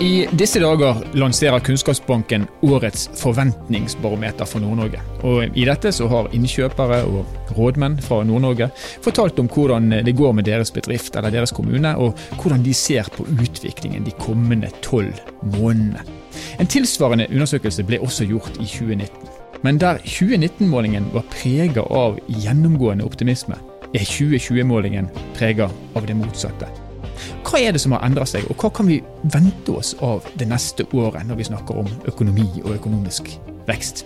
I disse dager lanserer Kunnskapsbanken årets forventningsbarometer for Nord-Norge. Og I dette så har innkjøpere og rådmenn fra Nord-Norge fortalt om hvordan det går med deres bedrift eller deres kommune, og hvordan de ser på utviklingen de kommende tolv månedene. En tilsvarende undersøkelse ble også gjort i 2019. Men der 2019-målingen var prega av gjennomgående optimisme, er 2020-målingen prega av det motsatte. Hva er det som har endret seg, og hva kan vi vente oss av det neste året når vi snakker om økonomi og økonomisk vekst?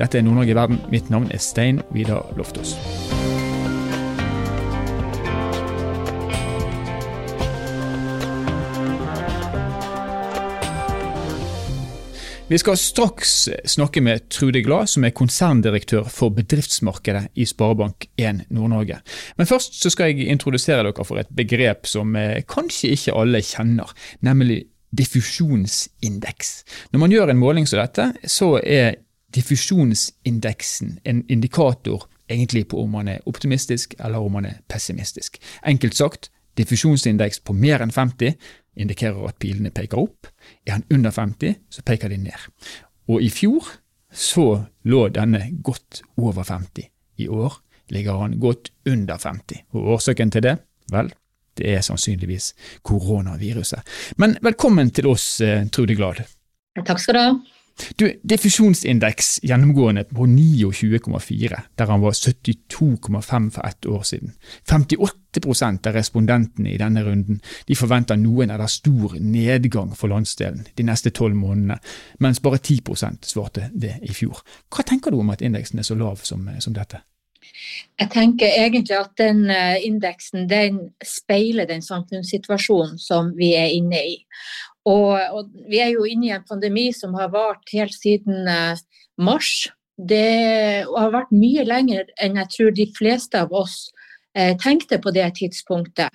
Dette er Nord-Norge i verden. Mitt navn er Stein Vidar Loftaas. Vi skal straks snakke med Trude Glad, som er konserndirektør for bedriftsmarkedet i Sparebank1 Nord-Norge. Men først så skal jeg introdusere dere for et begrep som eh, kanskje ikke alle kjenner, nemlig diffusjonsindeks. Når man gjør en måling som dette, så er diffusjonsindeksen en indikator egentlig på om man er optimistisk eller om man er pessimistisk. Enkelt sagt, diffusjonsindeks på mer enn 50 indikerer at pilene peker opp. Er han under 50, så peker de ned. Og i fjor så lå denne godt over 50. I år ligger han godt under 50. Og årsaken til det? Vel, det er sannsynligvis koronaviruset. Men velkommen til oss, eh, Trude Glad. Takk skal du ha. Du, Diffusjonsindeks gjennomgående på 29,4, der han var 72,5 for ett år siden. 58% av respondentene i denne runden de forventer noen eller stor nedgang for landsdelen de neste tolv månedene, mens bare 10% svarte det i fjor. Hva tenker du om at indeksen er så lav som, som dette? Jeg tenker egentlig at den eh, indeksen den speiler den samfunnssituasjonen som vi er inne i. Og, og, vi er jo inne i en pandemi som har vart helt siden eh, mars. Det har vært mye lenger enn jeg tror de fleste av oss eh, tenkte på det tidspunktet.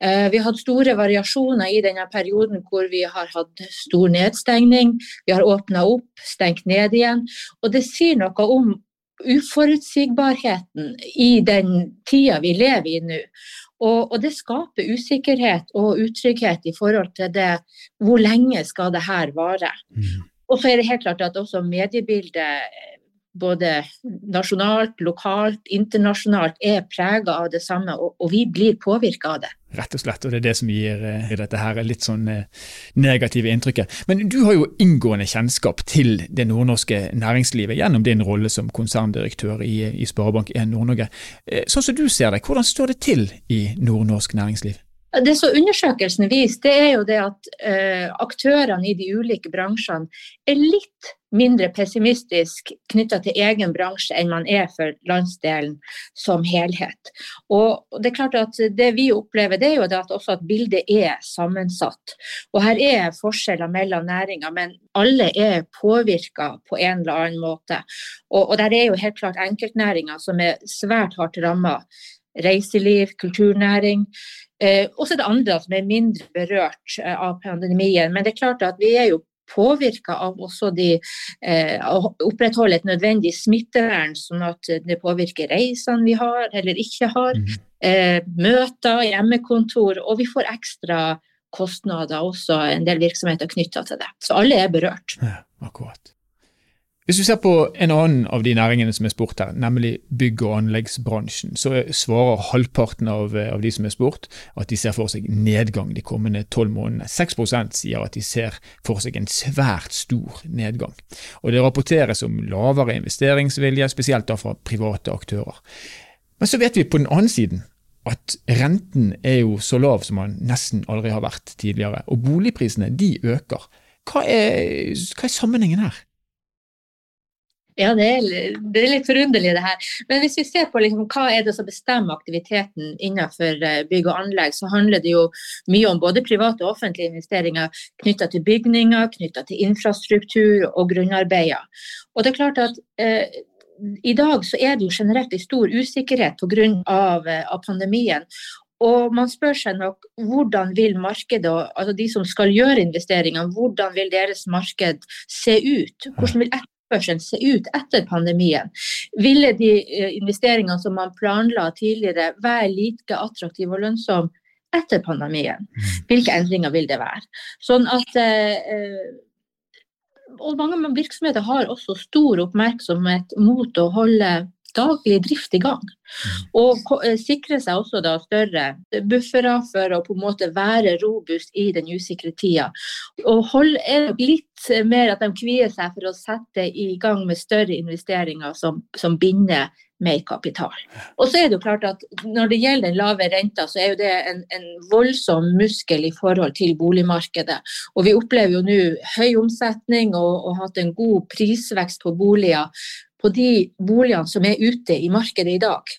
Vi har hatt store variasjoner i denne perioden hvor vi har hatt stor nedstengning. Vi har åpna opp, stengt ned igjen. Og det sier noe om uforutsigbarheten i den tida vi lever i nå. Og, og, det skaper usikkerhet og utrygghet i forhold til det hvor lenge skal det her vare. Mm. Og så er det helt klart at også mediebildet både nasjonalt, lokalt, internasjonalt er prega av det samme, og, og vi blir påvirka av det. Rett og slett, og det er det som gir uh, dette her litt sånn uh, negative inntrykket. Men du har jo inngående kjennskap til det nordnorske næringslivet gjennom din rolle som konserndirektør i, i Sparebank1 Nord-Norge. Uh, sånn som du ser det, hvordan står det til i nordnorsk næringsliv? Det som undersøkelsen viser, det er jo det at eh, aktørene i de ulike bransjene er litt mindre pessimistisk knytta til egen bransje enn man er for landsdelen som helhet. Og det er klart at det vi opplever, det er jo det at også at bildet er sammensatt. Og her er forskjeller mellom næringer, men alle er påvirka på en eller annen måte. Og, og der er jo helt klart enkeltnæringer som er svært hardt ramma. Reiseliv, kulturnæring. Eh, og så er det andre som er mindre berørt eh, av pandemien. Men det er klart at vi er jo påvirka av også de eh, å opprettholde et nødvendig smittevern, sånn at det påvirker reisene vi har eller ikke har. Mm. Eh, møter, hjemmekontor, og vi får ekstra kostnader også, en del virksomheter knytta til det. Så alle er berørt. Ja, akkurat. Hvis vi ser på en annen av de næringene som er spurt her, nemlig bygg- og anleggsbransjen, så svarer halvparten av, av, de som er spurt at de ser for seg nedgang de kommende tolv månedene. 6% sier at de ser for seg en svært stor nedgang. Og Det rapporteres om lavere investeringsvilje, spesielt da fra private aktører. Men så vet vi på den annen siden at renten er jo så lav som den nesten aldri har vært tidligere, og boligprisene de øker. Hva er, hva er sammenhengen her? Ja, det er, det er, litt forunderlig det her. Men hvis vi ser på liksom, hva er det som bestemmer aktiviteten innenfor eh, bygg og anlegg, så handler det jo mye om både private og offentlige investeringer knytta til bygninger, knytta til infrastruktur og grunnarbeider. Og det er klart at eh, i dag så er det jo generelt en stor usikkerhet pga. Av, eh, av pandemien. Og man spør seg nok hvordan vil markedet, altså de som skal gjøre investeringene, hvordan vil deres marked se ut? Hvordan vil etterspørselen se ut etter pandemien? Ville de eh, investeringene som man planla tidligere være like attraktive og lønnsomme etter pandemien. Mm. Hvilke endringer vil det være? Sånn at eh, og mange virksomheter har også stor oppmerksomhet mot å holde daglig drift i gang. Mm. Og eh, sikre seg også da større buffere for å på en måte være robust i den usikre tida. Og hold, er litt mer at de kvier seg for å sette i gang med større investeringer som, som binder mer kapital. Og så er det jo klart at Når det gjelder den lave renta, så er jo det en, en voldsom muskel i forhold til boligmarkedet. Og Vi opplever jo nå høy omsetning og, og hatt en god prisvekst på boliger på de boligene som er ute i markedet i dag.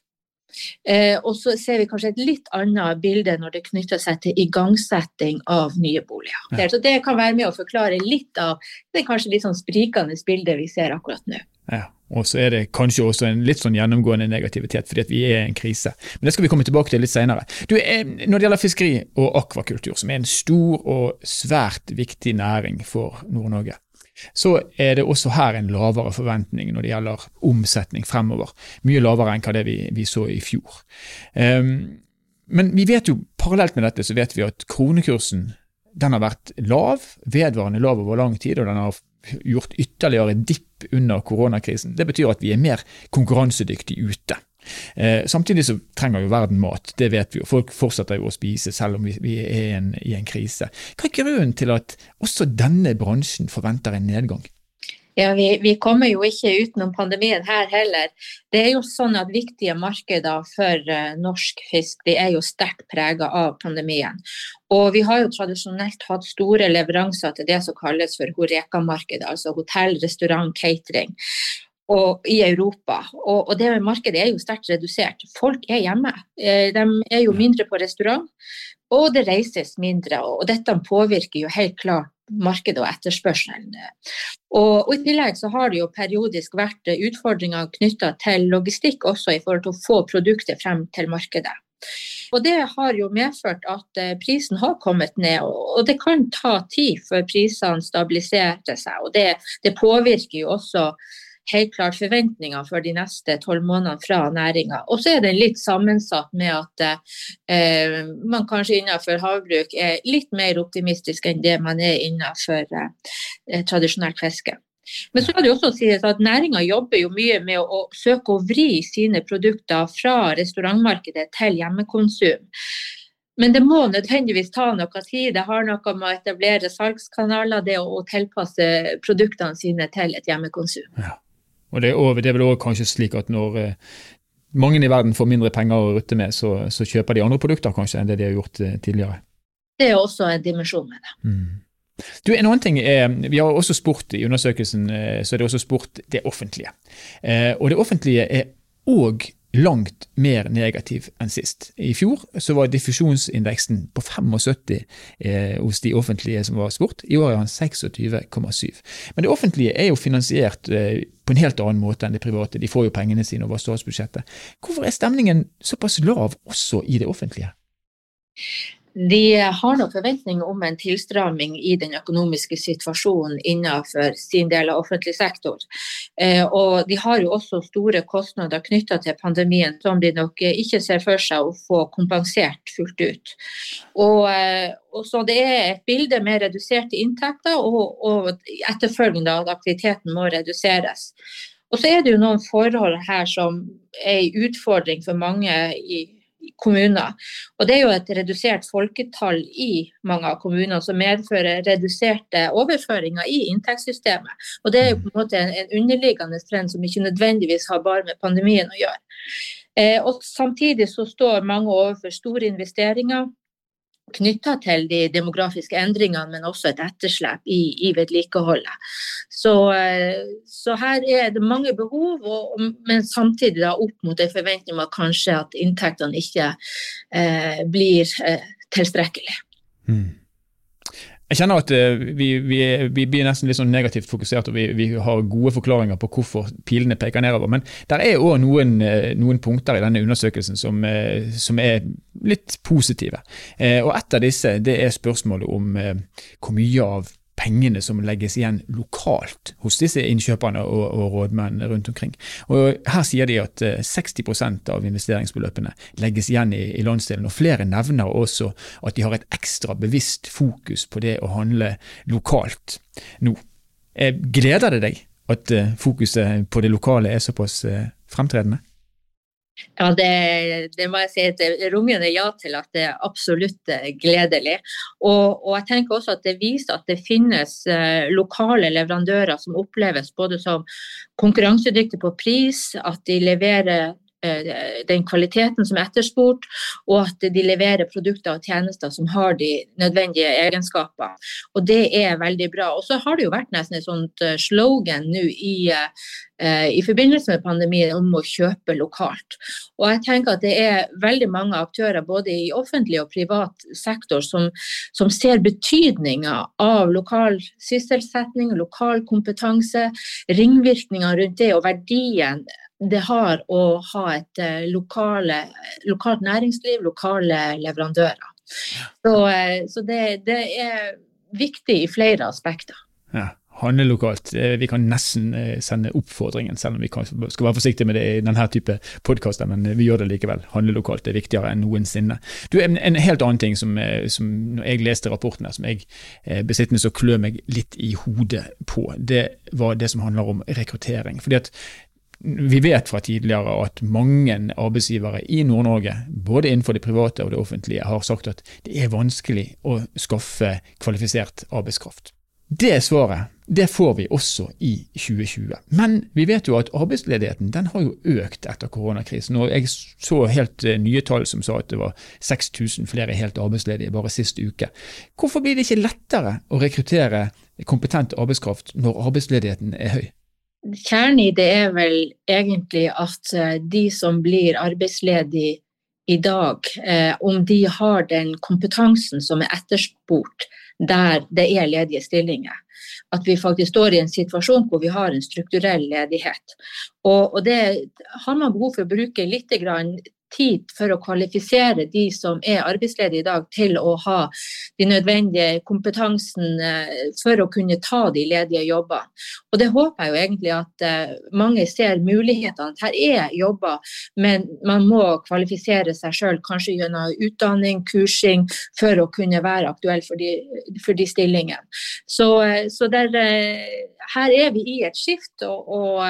Eh, og så ser vi kanskje et litt annet bilde når det knytter seg til igangsetting av nye boliger. Ja. Så Det kan være med å forklare litt av det kanskje litt sånn sprikende bildet vi ser akkurat nå. Ja. Og så er det kanskje også en litt sånn gjennomgående negativitet, fordi at vi er i en krise. Men det skal vi komme tilbake til litt senere. Du, eh, når det gjelder fiskeri og akvakultur, som er en stor og svært viktig næring for Nord-Norge, så er det også her en lavere forventning når det gjelder omsetning fremover. Mye lavere enn hva det vi, vi så i fjor. Um, men vi vet jo, parallelt med dette så vet vi at kronekursen den har vært lav, vedvarende lav over lang tid, og den har gjort ytterligere dipp under koronakrisen. Det betyr at vi er mer konkurransedyktige ute. Eh, samtidig så trenger jo verden mat, det vet vi jo. Folk fortsetter jo å spise selv om vi, vi er en, i en krise. Hva er grunnen til at også denne bransjen forventer en nedgang? Ja, vi, vi, kommer jo ikke utenom pandemien her heller. Det er jo sånn at Viktige markeder for uh, norsk fisk de er jo sterkt prega av pandemien. Og Vi har jo tradisjonelt hatt store leveranser til det som kalles for Horeka-markedet, altså hotell, restaurant, catering og i Europa. Og, og, det markedet er jo sterkt redusert. Folk er hjemme. Eh, de er jo mindre på restaurant, og det reises mindre. Og dette påvirker jo helt klart markedet og etterspørselen. Og, og, I tillegg så har det jo periodisk vært utfordringer knytta til logistikk også i forhold til å få produkter frem til markedet. Og Det har jo medført at eh, prisen har kommet ned, og det kan ta tid før prisene stabiliserer seg. og Det, det påvirker jo også helt klart forventninger for de neste tolv månedene fra næringa. Og så er det litt sammensatt med at eh, man kanskje innenfor havbruk er litt mer optimistisk enn det man er innenfor eh, tradisjonelt fiske. Men så skal det også sies at næringa jobber jo mye med å, å søke å vri sine produkter fra restaurantmarkedet til hjemmekonsum. Men det må nødvendigvis ta noe tid. Det har noe med å etablere salgskanaler, det å, tilpasse produktene sine til et hjemmekonsum. Ja. Og det er, det er vel også kanskje slik at når eh, mange i verden får mindre penger å rutte med, så, så, kjøper de andre produkter kanskje enn det de har gjort eh, tidligere. Det er også en dimensjon med det. Mm. Du, en annen ting er, Vi har også spurt i undersøkelsen eh, så er det også spurt det offentlige. Eh, og det offentlige er òg langt mer negativ enn sist. I fjor så var diffusjonsindeksen på 75 eh, hos de offentlige som var spurt. I år er han 26,7. Men det offentlige er jo finansiert eh, på en helt annen måte enn det private. De får jo pengene sine over statsbudsjettet. Hvorfor er stemningen såpass lav også i det offentlige? De har nok forventninger om en tilstramming i den økonomiske situasjonen innenfor sin del av offentlig sektor. Eh, og de har jo også store kostnader knytta til pandemien som de nok ikke ser for seg å få kompensert fullt ut. Og, eh, og så Det er et bilde med reduserte inntekter og, og etterfølgende at aktiviteten må reduseres. Og så er det jo noen forhold her som er en utfordring for mange i kommuner. Og Det er jo et redusert folketall i mange av kommunene som medfører reduserte overføringer i inntektssystemet. Og Det er jo på en måte en, en underliggende trend som ikke nødvendigvis har bare med pandemien å gjøre. Eh, og Samtidig så står mange overfor store investeringer knytta til de demografiske endringene, men også et etterslep i, i vedlikeholdet. Så, eh, så, her er det mange behov, og, men samtidig da opp mot en forventning om at kanskje at inntektene ikke eh, blir eh, tilstrekkelig. Mm. Jeg kjenner at eh, vi, vi, vi, blir nesten litt sånn negativt fokusert, og vi, vi, har gode forklaringer på hvorfor pilene peker nedover. Men det er òg noen, eh, noen, punkter i denne undersøkelsen som, eh, som er litt positive. Og Et av disse det er spørsmålet om hvor mye av pengene som legges igjen lokalt hos disse innkjøperne og, og rådmennene rundt omkring. Og Her sier de at 60 eh, av investeringsbeløpene legges igjen i, i landsdelen. og Flere nevner også at de har et ekstra bevisst fokus på det å handle lokalt nå. Eh, gleder det deg at eh, fokuset på det lokale er såpass fremtredende? Ja, det, det, må jeg si et rungende ja til at det er absolutt eh, gledelig. Og, og, jeg tenker også at det viser at det finnes uh, lokale leverandører som oppleves både som konkurransedyktige på pris, at de leverer Eh, den kvaliteten som er etterspurt, og at de leverer produkter og tjenester som har de nødvendige egenskaper. Og Det er veldig bra. Og så har det jo vært nesten et sånt eh, slogan nå i, eh, i forbindelse med pandemien om å kjøpe lokalt. Og jeg tenker at Det er veldig mange aktører både i offentlig og privat sektor som, som ser betydninga av lokal sysselsetting, lokal kompetanse, ringvirkninger rundt det og verdien det har å ha et uh, lokale, lokalt næringsliv, lokale leverandører. Så, uh, så det, det, er viktig i flere aspekter. Ja, Handle lokalt. Eh, vi kan nesten sende oppfordringen, selv om vi kan, skal være forsiktige med det i denne type podkaster, men vi gjør det likevel. Handle lokalt er viktigere enn noensinne. Du, en, en helt annen ting som, som når jeg leste rapporten her, som jeg besittende så klør meg litt i hodet på, det var det som handler om rekruttering. Fordi at vi vet fra tidligere at mange arbeidsgivere i Nord-Norge, både innenfor det private og det offentlige, har sagt at det er vanskelig å skaffe kvalifisert arbeidskraft. Det svaret det får vi også i 2020. Men vi vet jo at arbeidsledigheten den har jo økt etter koronakrisen. og Jeg så helt eh, nye tall som sa at det var 6000 flere helt arbeidsledige bare sist uke. Hvorfor blir det ikke lettere å rekruttere kompetent arbeidskraft når arbeidsledigheten er høy? Kjernen i det er vel egentlig at eh, de som blir arbeidsledige i dag, eh, om de har den kompetansen som er etterspurt der det er ledige stillinger. At vi faktisk står i en situasjon hvor vi har en strukturell ledighet. Og, og det har man behov for å bruke litt tid for å kvalifisere de som er arbeidsledige i dag, til å ha de nødvendige kompetansen eh, for å kunne ta de ledige jobbene. Og Det håper jeg jo egentlig at uh, mange ser mulighetene. Her er jobber, men man må kvalifisere seg sjøl, kanskje gjennom utdanning, kursing, for å kunne være aktuell for de, for de stillingene. Så, uh, så der, her er vi i et skift, og, og,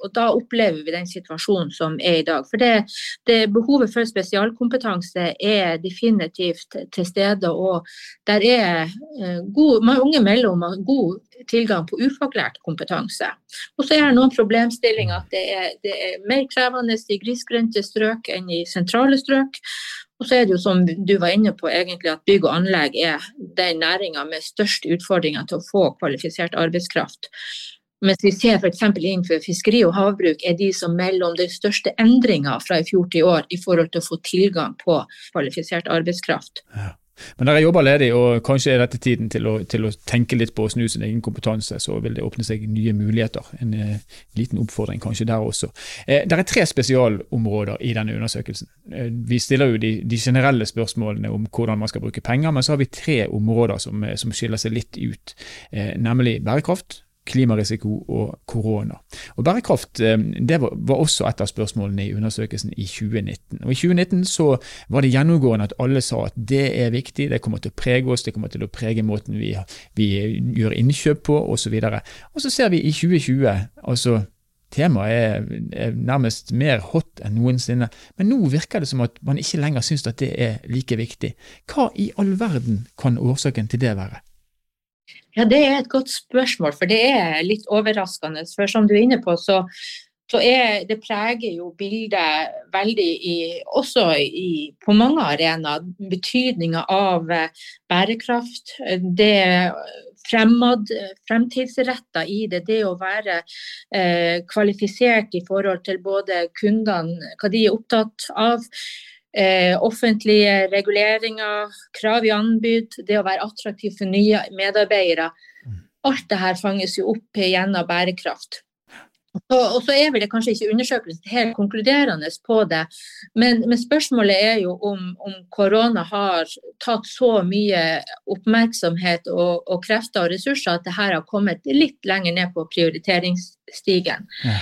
og, da opplever vi den situasjonen som er i dag. For det, det er behovet for spesialkompetanse er definitivt til stede. Og der er eh, god, mange mellom god tilgang på ufaglært kompetanse. Og så er det noen problemstillinger at det er, det er mer krevende i grisgrendte strøk enn i sentrale strøk. Og så er det jo som du var inne på, egentlig at bygg og anlegg er den næringa med størst utfordringer til å få kvalifisert arbeidskraft. Mens vi ser f.eks. innenfor fiskeri og havbruk er de som melder om den største endringa fra i fjor til i år i forhold til å få tilgang på kvalifisert arbeidskraft. Ja. Men dere jobber ledig, og kanskje er dette tiden til å, til å, tenke litt på å snu sin egen kompetanse, så vil det åpne seg nye muligheter. En eh, liten oppfordring kanskje der også. Eh, det er tre spesialområder i denne undersøkelsen. Eh, vi stiller jo de, de, generelle spørsmålene om hvordan man skal bruke penger, men så har vi tre områder som, eh, som skiller seg litt ut, eh, nemlig bærekraft, klimarisiko og korona. Og Bærekraft eh, det var også et av spørsmålene i undersøkelsen i 2019. Og I 2019 så var det gjennomgående at alle sa at det er viktig, det kommer til å prege oss, det kommer til å prege måten vi, vi gjør innkjøp på osv. Og, og så ser vi i 2020 altså Temaet er, er, nærmest mer hot enn noensinne, men nå virker det som at man ikke lenger syns at det er like viktig. Hva i all verden kan årsaken til det være? Ja, Det er et godt spørsmål, for det er litt overraskende. For som du er inne på, så, så er, det preger jo bildet veldig i, også i, på mange arenaer. Betydninga av eh, bærekraft. Det fremad, fremtidsretta i det. Det å være eh, kvalifisert i forhold til både kundene, hva de er opptatt av Eh, offentlige reguleringer, krav i anbud, det å være attraktiv for nye medarbeidere. Mm. Alt det her fanges jo opp gjennom bærekraft. Og, og så er vel det kanskje ikke undersøkelsen helt konkluderende på det, men, men spørsmålet er jo om, om, korona har tatt så mye oppmerksomhet og, og, krefter og ressurser at det her har kommet litt lenger ned på prioriteringsstigen. Ja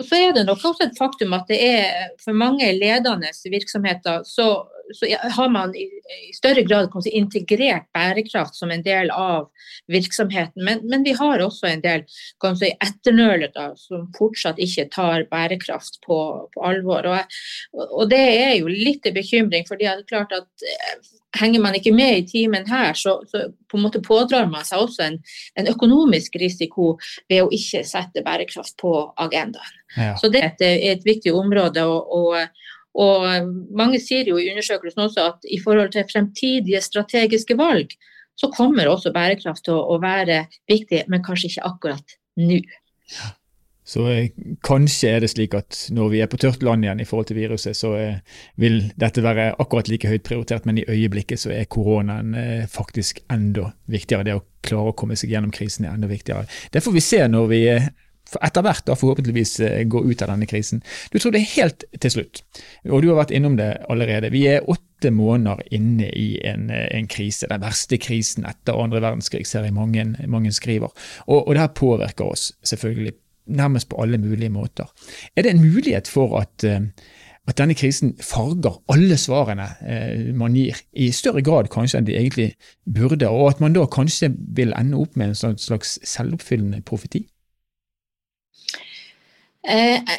så er det nok også et faktum at det er for mange ledende virksomheter så, så har man i, i større grad si, integrert bærekraft som en del av virksomheten. Men, men vi har også en del si, etternølere som fortsatt ikke tar bærekraft på, på alvor. Og, og, det er jo litt bekymring, for det er klart at eh, henger man ikke med i timen her, så, så, på en måte pådrar man seg også en, en økonomisk risiko ved å ikke sette bærekraft på agendaen. Ja. Så det er et, et viktig område. Og, og, og, mange sier jo i undersøkelsen også at i forhold til fremtidige strategiske valg, så kommer også bærekraft til å, være viktig, men kanskje ikke akkurat nå. Så eh, kanskje er det slik at når vi er på tørt land igjen i forhold til viruset, så eh, vil dette være akkurat like høyt prioritert, men i øyeblikket så er koronaen eh, faktisk enda viktigere. Det å klare å komme seg gjennom krisen er enda viktigere. Det får vi se når vi etter hvert da forhåpentligvis gå ut av denne krisen. Du tror det er helt til slutt, og du har vært innom det allerede. Vi er åtte måneder inne i en, en krise, den verste krisen etter andre verdenskrig, ser jeg mange, mange skriver. Og, og det her påvirker oss selvfølgelig nærmest på alle mulige måter. Er det en mulighet for at, eh, at denne krisen farger alle svarene eh, man gir, i større grad kanskje enn de egentlig burde, og at man da kanskje vil ende opp med en sånn slags selvoppfyllende profeti? Eh,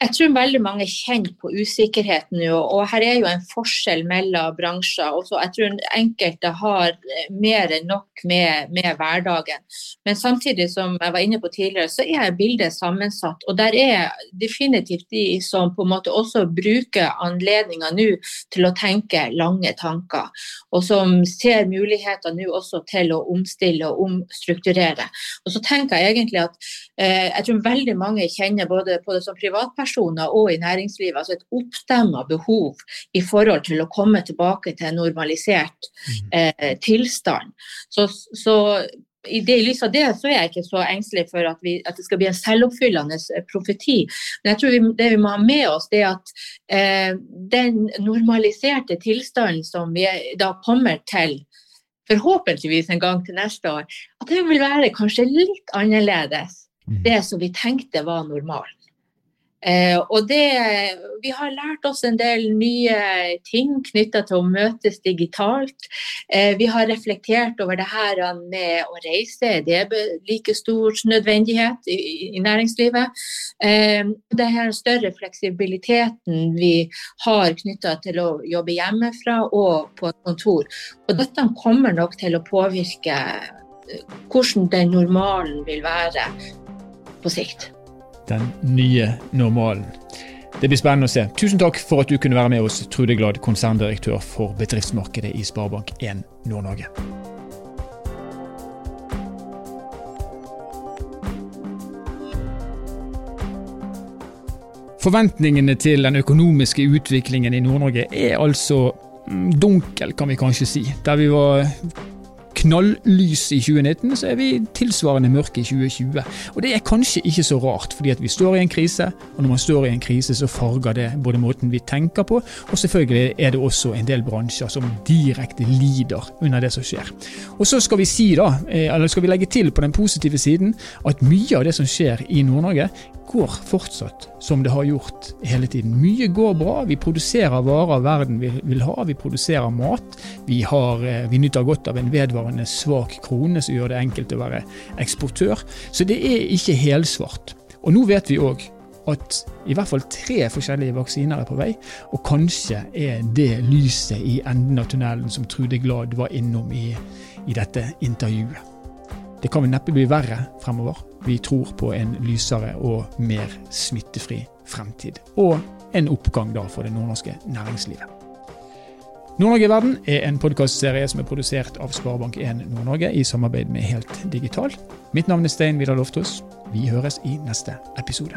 jeg tror veldig mange kjenner på usikkerheten nå, og her er jo en forskjell mellom bransjer. Jeg tror enkelte har mer enn nok med, med, hverdagen. Men samtidig som jeg var inne på tidligere, så er bildet sammensatt. Og der er definitivt de som på en måte også bruker anledninga nå til å tenke lange tanker. Og som ser muligheter nå også til å omstille og omstrukturere. Og så tenker jeg egentlig at eh, jeg tror veldig mange kjenner både på det som privatpersoner og i næringslivet altså et oppdemma behov i forhold til å komme tilbake til en normalisert mm. eh, tilstand. Så, så i, det, lys av det så er jeg ikke så engstelig for at, vi, at det skal bli en selvoppfyllende eh, profeti. Men jeg tror vi, det vi må ha med oss, det er at eh, den normaliserte tilstanden som vi da kommer til, forhåpentligvis en gang til neste år, at det vil være kanskje litt annerledes. Mm. Det som vi tenkte var normalt. Eh, og det, vi har lært oss en del nye ting knytta til å møtes digitalt. Eh, vi har reflektert over det her med å reise. Det er like stor nødvendighet i, i næringslivet. Eh, det her større fleksibiliteten vi har knytta til å jobbe hjemmefra og på kontor. Og dette kommer nok til å påvirke eh, hvordan den normalen vil være på sikt den nye normalen. Det blir spennende å se. Tusen takk for at du kunne være med oss, Trude Glad, konserndirektør for bedriftsmarkedet i Sparebank1 Nord-Norge. Forventningene til den økonomiske utviklingen i Nord-Norge er altså dunkel, kan vi kanskje si. Der vi var knalllys i 2019, så er vi tilsvarende mørke i 2020. Og det er kanskje ikke så rart, fordi at vi står i en krise, og når man står i en krise, så farger det både måten vi tenker på, og selvfølgelig er det også en del bransjer som direkte lider under det som skjer. Og så skal vi si da, eh, eller skal vi legge til på den positive siden, at mye av det som skjer i Nord-Norge, går fortsatt som det har gjort hele tiden. Mye går bra. Vi produserer varer verden vil ha. Vi produserer mat. Vi, har, eh, vi nyter godt av en vedvarende svak krone som gjør det enkelt å være eksportør. Så det er ikke helsvart. Og nå vet vi òg at i hvert fall tre forskjellige vaksiner er på vei, og kanskje er det lyset i enden av tunnelen som Trude Glad var innom i, i dette intervjuet. Det kan vel neppe bli verre fremover. Vi tror på en lysere og mer smittefri fremtid. Og en oppgang da for det nordnorske næringslivet. Nord-Norge i verden er en podkastserie som er produsert av Sparebank1 Nord-Norge i samarbeid med Helt Digital. Mitt navn er Stein Vidar Lofthus. Vi høres i neste episode.